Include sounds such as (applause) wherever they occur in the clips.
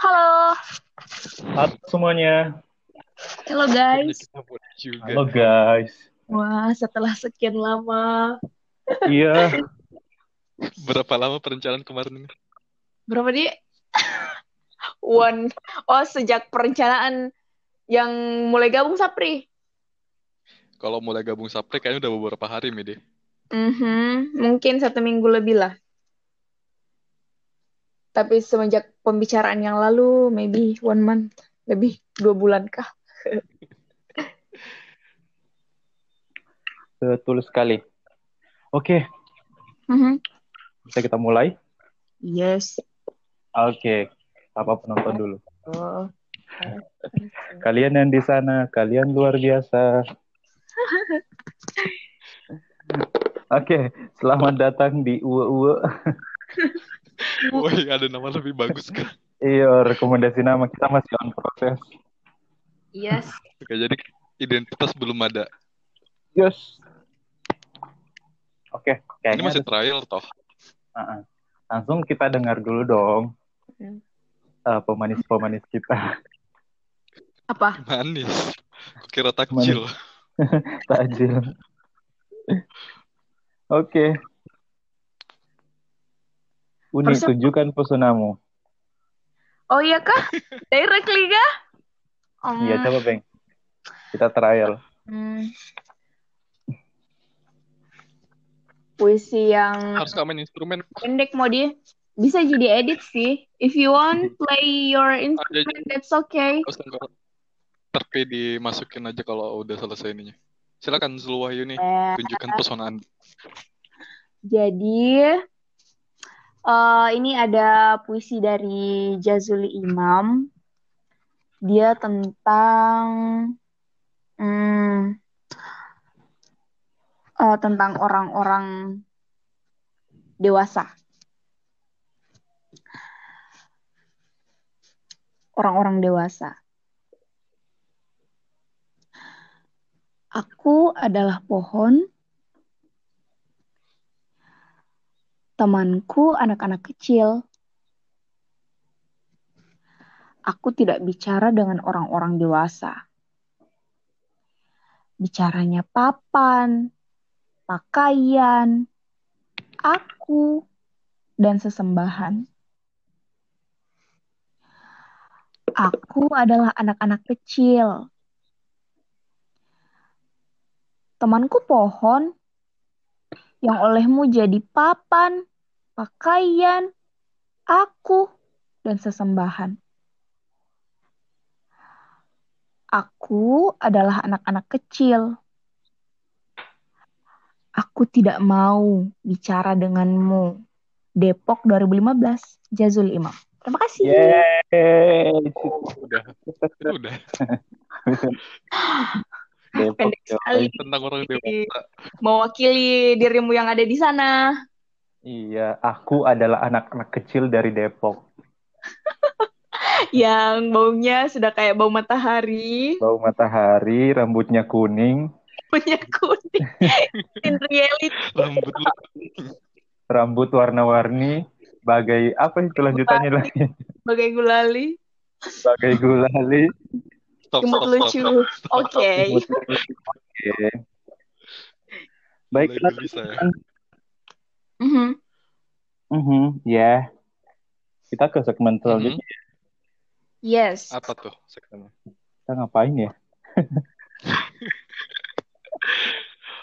Halo. Halo semuanya. Halo guys. Halo guys. Wah, setelah sekian lama. Iya. Berapa lama perencanaan kemarin ini? Berapa dia? (laughs) One. Oh, sejak perencanaan yang mulai gabung Sapri. Kalau mulai gabung Sapri kayaknya udah beberapa hari, Midi. Mhm, mungkin satu minggu lebih lah. Tapi semenjak pembicaraan yang lalu, maybe one month, lebih dua bulan kah? (laughs) Betul sekali. Oke, Mhm. bisa kita mulai? Yes. Oke, apa penonton dulu. Oh. (laughs) Kalian yang di sana, kalian luar biasa. (laughs) Oke, selamat datang di Uwe Uwe. Woi, ada nama lebih bagus kan? Iya, rekomendasi nama kita masih on proses. Yes. Oke, jadi identitas belum ada. Yes. Oke, Ini kayaknya masih ada- trial toh. Uh-uh. langsung kita dengar dulu dong Hmm. uh, pemanis-pemanis kita. Apa? Manis. Kira takjil. (laughs) Tajil. Oke. Uni, Harusnya- tunjukkan pesonamu. Oh iya kah? Directly kah? Hmm. Iya, coba, Beng. Kita trial. Hmm. Puisi yang Harus main instrumen. pendek mau dia bisa jadi edit sih. If you want play your instrument, that's okay. Terpi dimasukin aja kalau udah selesai ininya. Silakan Zul Wahyu nih, Eh, tunjukkan pesona Anda. jadi eh, ini ada puisi dari Jazuli Imam. Dia tentang hmm, eh, tentang orang-orang dewasa. Orang-orang dewasa. Aku adalah pohon, temanku anak-anak kecil. Aku tidak bicara dengan orang-orang dewasa. Bicaranya papan, pakaian, aku, dan sesembahan. Aku adalah anak-anak kecil. Temanku pohon yang olehmu jadi papan, pakaian, aku, dan sesembahan. Aku adalah anak-anak kecil. Aku tidak mau bicara denganmu. Depok 2015, Jazul Imam. Terima kasih. Yeay. Udah, udah. Depok, Pendek sekali. Tentang orang dewasa. Mewakili dirimu yang ada di sana. Iya, aku adalah anak-anak kecil dari Depok. (laughs) Yang baunya sudah kayak bau matahari. Bau matahari, rambutnya kuning, Punya kuning. (laughs) In reality. Rambut rambut warna-warni, bagai apa itu lanjutannya lagi? Bagai gulali. Bagai gulali. stop, Imut stop, stop, lucu. stop. Oke. Oke. Baik, Mulai gelisah ya. Mhm. Mhm, ya. Kita ke segmen selanjutnya. Yes. Apa tuh segmennya? Kita ngapain ya? (laughs)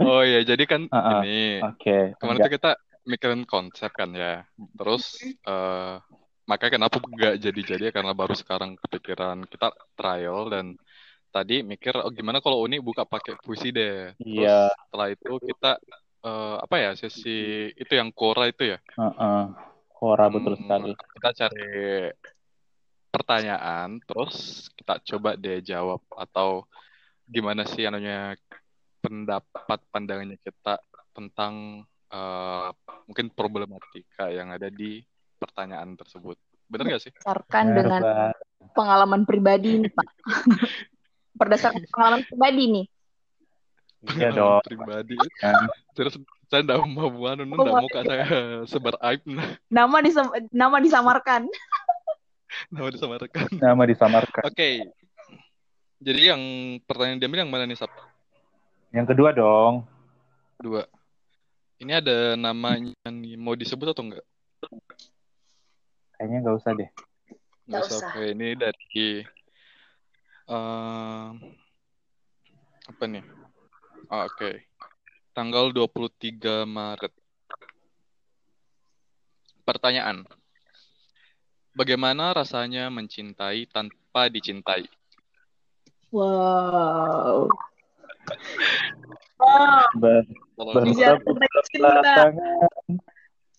Oh iya, jadi kan ah. (laughs) ini Oke. kemarin enggak. tuh kita mikirin konsep kan ya. Terus eh makanya kenapa nggak jadi-jadi ya karena baru sekarang kepikiran kita trial dan tadi mikir oh gimana kalau Uni buka pakai puisi deh. Terus Iya. setelah itu kita eh, apa ya sesi itu yang Quora itu ya. Heeh. Kora betul Hmm, sekali. kita cari pertanyaan terus kita coba deh jawab atau gimana sih anunya pendapat pandangannya kita tentang eh, mungkin problematika yang ada di pertanyaan tersebut. Bener gak sih? Berdasarkan Benar, dengan pengalaman pribadi nih, Pak. (laughs) Berdasarkan pengalaman pribadi nih. Iya dong. Pribadi. Kan. Terus saya ndak mau Oh, ndak mau kak saya sebar aib nah. Nama disam- nama disamarkan. (laughs) Nama disamarkan. Nama disamarkan. Oke. Jadi yang pertanyaan diambil yang mana nih, Sap? Yang kedua dong. Dua. Ini ada namanya nih, mau disebut atau enggak? Kayaknya nggak usah deh. Nggak usah. Oke, ini dari ehm, apa nih? Oke. Tanggal 23 Maret. Pertanyaan. Bagaimana rasanya mencintai tanpa dicintai? Wow. Wow. Ber bertepuk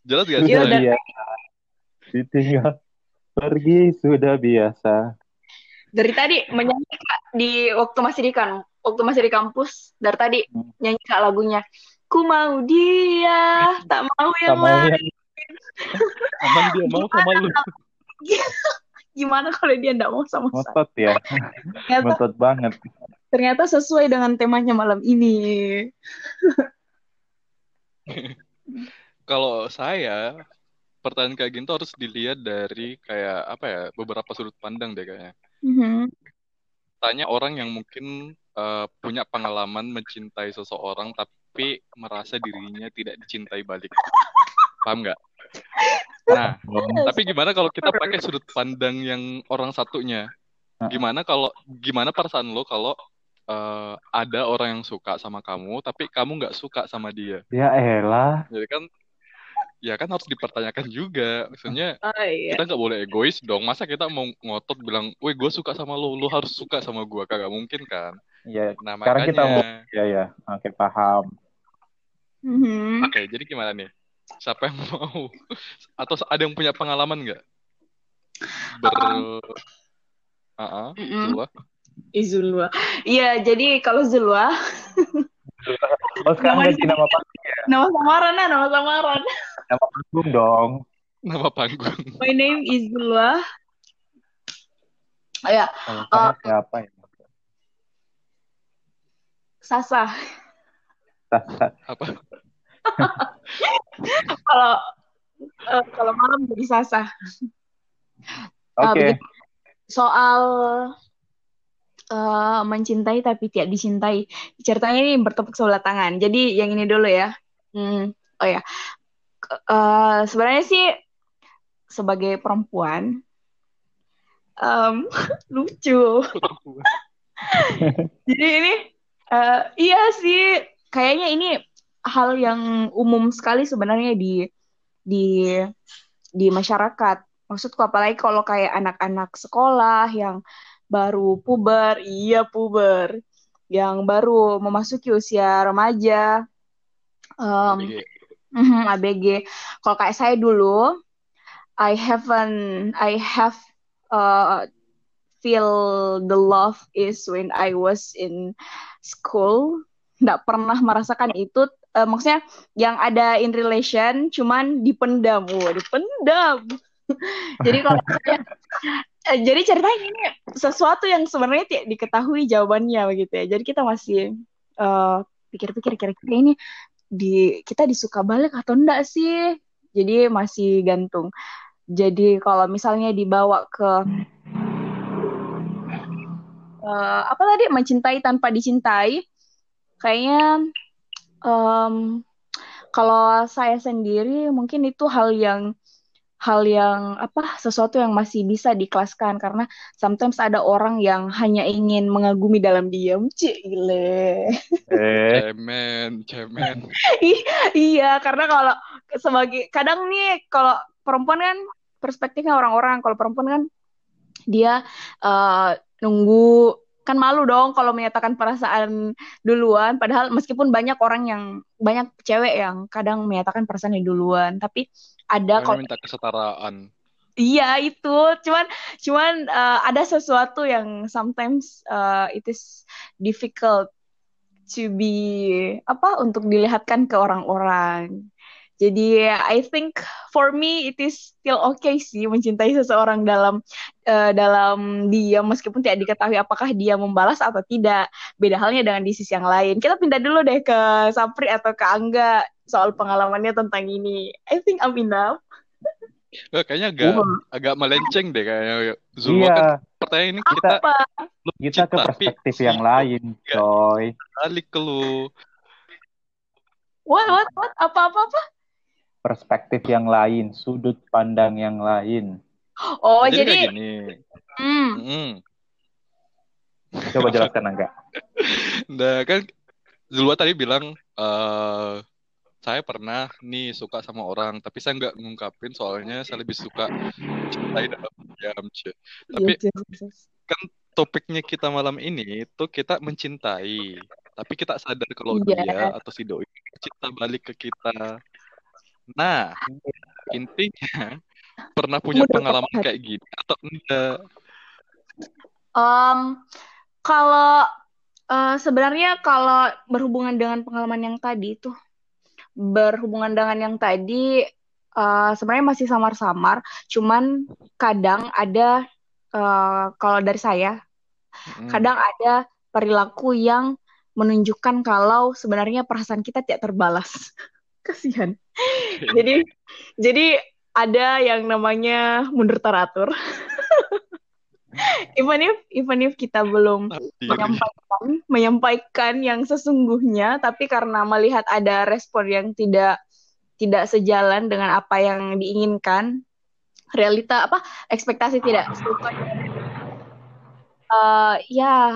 jelas gak sih? Iya, biasa. Ditinggal pergi sudah biasa. Dari tadi menyanyi Kak, di waktu masih di kan, waktu masih di kampus, dari tadi Hmm. nyanyi Kak lagunya. Ku mau dia, tak mau yang Sama lain. yang Aman dia mau sama lu. (laughs) Gimana kalau dia nggak mau sama saya? ngotot ya. Ternyata, Ngotot banget. ternyata sesuai dengan temanya malam ini. Kalau saya, pertanyaan kayak gini tuh harus dilihat dari kayak apa ya, beberapa sudut pandang deh kayaknya. Mhm. Tanya orang yang mungkin eh, punya pengalaman mencintai seseorang tapi merasa dirinya tidak dicintai balik. Paham nggak? Nah, tapi gimana kalau kita pakai sudut pandang yang orang satunya? Gimana kalau gimana perasaan lo kalau eh, ada orang yang suka sama kamu tapi kamu nggak suka sama dia? Ya elah. Jadi kan ya kan harus dipertanyakan juga. Maksudnya Oh (laughs) iya. kita nggak boleh egois dong. Masa kita mau ngotot bilang, "Woi, gue suka sama lo, lo harus suka sama gue." Kagak mungkin kan? Ya, Nah, sekarang kita mau makanya ya ya. Oke, paham. Mhm. Oke, jadi gimana nih? Siapa yang mau? (laughs) Atau ada yang punya pengalaman nggak? Ber Ah, Mm-mm. Zulwa? Iya, jadi kalau Zulwa, Oh, sekarang Nama ganti nama panggung, nama samaran nama samaran. Nama panggung dong. Nama panggung. My name is Zulwa. Oh ya, Kalau saya siapa ya? Sasa. Sasa. Apa? (laughs) Kalau eh, kalau malam jadi Sasa. Ah, Oke. begitu. Soal eh, mencintai tapi tidak dicintai. Ceritanya ini bertepuk sebelah tangan. Jadi yang ini dulu ya. Hmm, oh ya. Eh, sebenarnya sih sebagai perempuan em, (laughs) lucu. (laughs) Jadi ini eh, iya sih kayaknya ini hal yang umum sekali sebenarnya di di di masyarakat. Maksudku apalagi kalau kayak anak-anak sekolah yang baru puber, iya puber, yang baru memasuki usia remaja, em, ABG. Mhm, ABG. Kalau kayak saya dulu, I haven't, I have uh, feel the love is when I was in school. Nggak pernah merasakan itu. Eh, maksudnya yang ada in relation, cuman dipendam. Wah, dipendam. (laughs) Jadi kalau eh, jadi ceritanya ini sesuatu yang sebenarnya tidak diketahui jawabannya begitu ya. Jadi kita masih eh, pikir-pikir kira-kira ini di kita disuka balik atau enggak sih? Jadi masih gantung. Jadi kalau misalnya dibawa ke eh, apa tadi mencintai tanpa dicintai, kayaknya em, kalau saya sendiri mungkin itu hal yang hal yang apa sesuatu yang masih bisa dikelaskan karena sometimes ada orang yang hanya ingin mengagumi dalam diam, cik gile. Eh, Cemen, cemen. (laughs) I- Iya, karena kalau sebagai kadang nih kalau perempuan kan perspektifnya orang-orang, kalau perempuan kan dia eh, nunggu kan malu dong kalau menyatakan perasaan duluan, padahal meskipun banyak orang yang banyak cewek yang kadang menyatakan perasaannya duluan, tapi ada kalau minta kesetaraan. Iya itu, cuman cuman uh, ada sesuatu yang sometimes uh, it is difficult to be apa untuk dilihatkan ke orang-orang. Jadi I think for me it is still okay sih mencintai seseorang dalam uh, dalam diam meskipun tidak diketahui apakah dia membalas atau tidak. Beda halnya dengan di sisi yang lain. Kita pindah dulu deh ke Sapri atau ke Angga soal pengalamannya tentang ini. I think I'm enough. Eh, kayaknya agak Wah. agak melenceng deh kayaknya. Zulma kan Iya, pertanyaan ini kita Apa? kita ke tapi perspektif yang lain, Iya. coy. balik ke lu. What, what, what? Apa, apa, apa? Perspektif yang lain, sudut pandang yang lain. Oh, Jadi jadi, gini. hmm, Mm. Coba jelaskan Angga. (laughs) Nah, kan Zulwa tadi bilang eh saya pernah nih suka sama orang, tapi saya nggak ngungkapin soalnya saya lebih suka cintai dalam diam. Cie. Tapi yes. topiknya kita malam ini itu kita mencintai, tapi kita sadar kalau Iya. dia atau si doi cinta balik ke kita. Nah, intinya (laughs) pernah punya Mudah pengalaman kayak gini atau enggak? Em, kalau eh, sebenarnya kalau berhubungan dengan pengalaman yang tadi itu berhubungan dengan yang tadi eh, sebenarnya masih samar-samar, cuman kadang ada eh, kalau dari saya Mm. kadang ada perilaku yang menunjukkan kalau sebenarnya perasaan kita tidak terbalas. (laughs) Kasihan. Jadi jadi ada yang namanya mundur teratur. (laughs) (laughs) even if even if kita belum Diri. menyampaikan menyampaikan yang sesungguhnya, tapi karena melihat ada respon yang tidak tidak sejalan dengan apa yang diinginkan, realita apa ekspektasi tidak sesuai. Eh, ya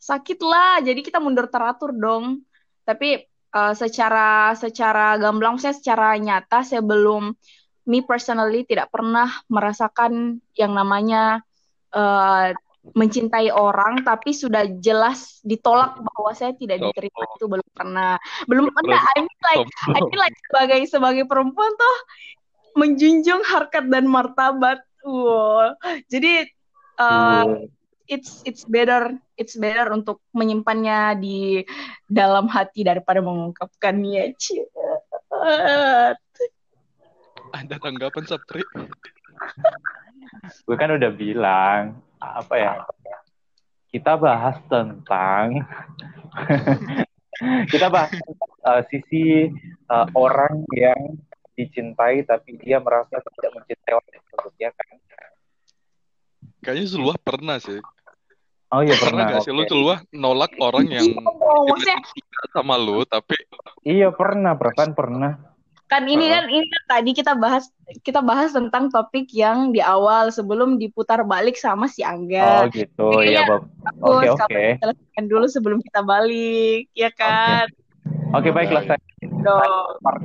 sakit lah, jadi kita mundur teratur dong. Tapi eh, secara secara gamblang, saya secara nyata saya belum me personally tidak pernah merasakan yang namanya eh, mencintai orang tapi sudah jelas ditolak bahwa saya tidak diterima. Sombong. itu belum pernah. Belum pernah. I mean like I mean like sebagai sebagai perempuan tuh menjunjung harkat dan martabat. Wow. Jadi uh, it's it's better it's better untuk menyimpannya di dalam hati daripada mengungkapkannya. Cie. Ada tanggapan Sapri? Gue kan udah bilang apa ya? Kita bahas tentang (laughs) kita bahas tentang, uh, sisi uh, orang yang dicintai tapi dia merasa tidak mencintai orang tersebut ya kan? Kayaknya Zulwa pernah sih. Oh iya Pernah pernah. gak sih lu oke. Zulwa nolak orang yang maksudnya suka sama lu tapi Iya pernah, perasaan pernah. Kan ini kan ini kan tadi kita bahas kita bahas tentang topik yang di awal sebelum diputar balik sama si Oh Angga. gitu Jadi ya Bob. Bagus, Oke oke. kita selesaikan dulu sebelum kita balik, ya kan? Oke baiklah saya Dong. part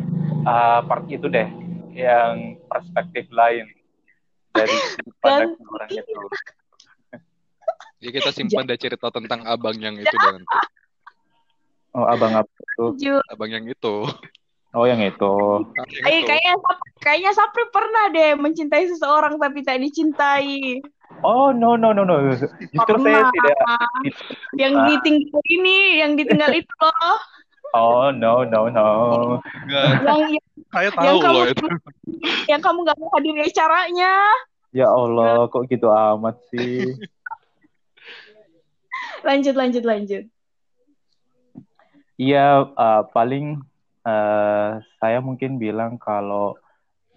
uh, part itu deh yang perspektif lain dari (laughs) pandang orang itu. (laughs) ya kita simpan deh cerita tentang abang yang itu deh nanti. Oh abang apa itu? Abang yang itu. Oh yang itu. Yang Eh, itu. kayaknya kayaknya Sapri pernah deh mencintai seseorang tapi tak dicintai. Oh no no no no. Justru saya Pernah. tidak. Yang Ah. ditinggal ini, yang ditinggal itu loh. Oh no no no. Enggak, yang yang, saya yang tahu kamu loh itu. (laughs) yang kamu nggak mau hadir di acaranya. Ya Allah kok gitu amat sih. (laughs) Lanjut lanjut lanjut. Iya uh, paling uh, saya mungkin bilang kalau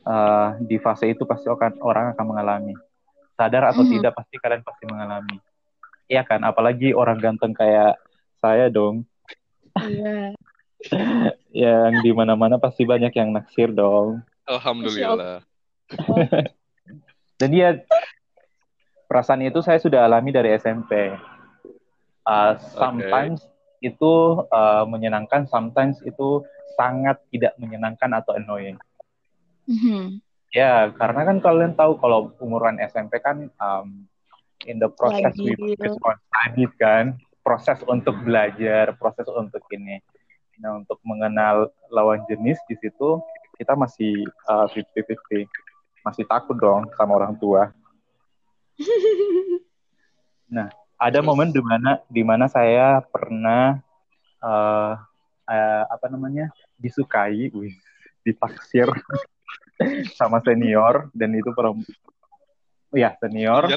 uh, di fase itu pasti akan orang akan mengalami. Sadar atau Mhm. tidak pasti kalian pasti mengalami. Iya kan? Apalagi orang ganteng kayak saya dong. Iya. (laughs) yang di mana-mana pasti banyak yang naksir dong. Alhamdulillah. (laughs) Dan dia perasaan itu saya sudah alami dari SMP. Uh, sometimes itu uh, menyenangkan, sometimes itu sangat tidak menyenangkan atau annoying. Mhm. Ya, karena kan kalian tahu kalau umuran SMP kan um, in the process we Lagi. on studies kan, proses untuk belajar, proses untuk ini. Nah, untuk mengenal lawan jenis di situ kita masih uh, 50-50. Masih takut dong sama orang tua. (laughs) Ada Terus? momen di mana di mana saya pernah uh, uh, apa namanya? disukai, wih, ditaksir (laughs) sama senior dan itu perempuan ya senior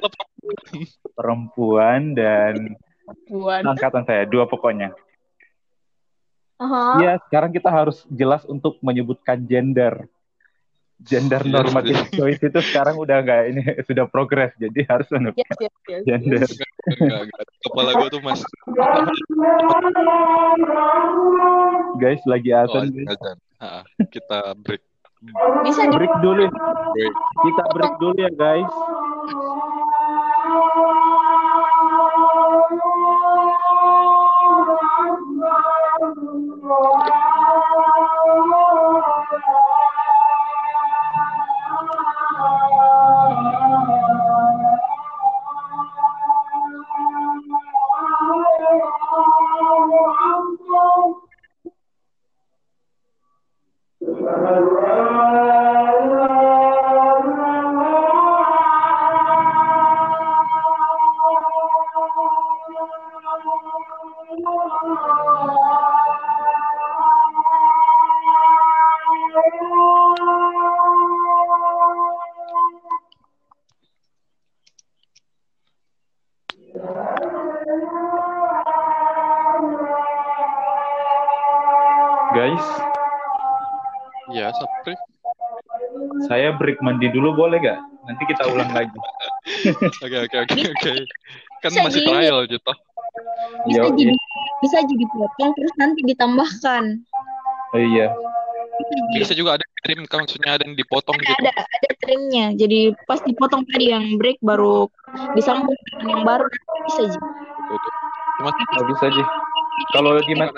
perempuan dan Puan. angkatan saya dua pokoknya. Aha. Iya, sekarang kita harus jelas untuk menyebutkan gender. Gender Yes, normatif yes. (laughs) choice itu sekarang udah nggak ini (laughs) sudah progres jadi harus anu, Yes, yes, yes. gender. Enggak, enggak. Kepala gue tuh masih Guys lagi oh, azan azan. Ah, kita break. Bisa Break dulu. Break. Kita break dulu ya guys. Guys, Ya, Sapri. saya break mandi dulu boleh gak? Nanti kita ulang lagi. (laughs) Oke, oke, oke, oke. Kan Bisa masih di- trial gitu. bisa Yo, jadi bisa jadi potong terus nanti ditambahkan. Oh iya. Bisa juga ada trim, kan maksudnya ada yang dipotong Ada gitu. ada ada trimnya. Jadi pas dipotong tadi yang break baru disambung dengan yang baru bisa. Gitu. Cuma bisa Ji. Kalau gimana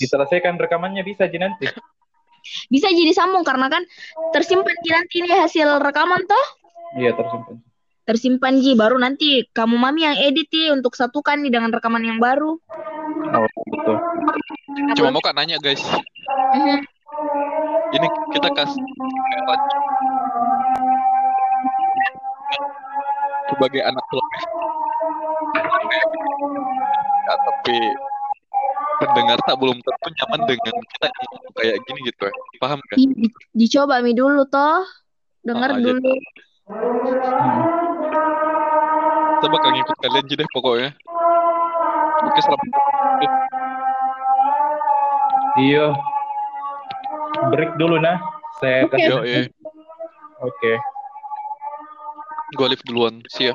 diselesaikan rekamannya bisa Ji nanti. Bisa jadi sambung karena kan tersimpan Ji nanti ini hasil rekaman toh Iya tersimpan. tersimpan Ji baru nanti kamu mami yang edit Ji untuk satukan nih dengan rekaman yang baru. Oh betul. cuma mau kak nanya guys. Mhm. Ini kita kasih sebagai anak. Ya, tapi pendengar tak belum tentu nyaman dengan kita kayak gini gitu ya. Paham gak? Di- dicoba mi dulu toh. Dengar Ah, iya. dulu. Hmm. Kita bakal ngikut kalian aja deh pokoknya. Oke, selamat. Iya. Break dulu nah. Saya Oke. kasih. Yo, eh. Oke. Gue live duluan. See ya.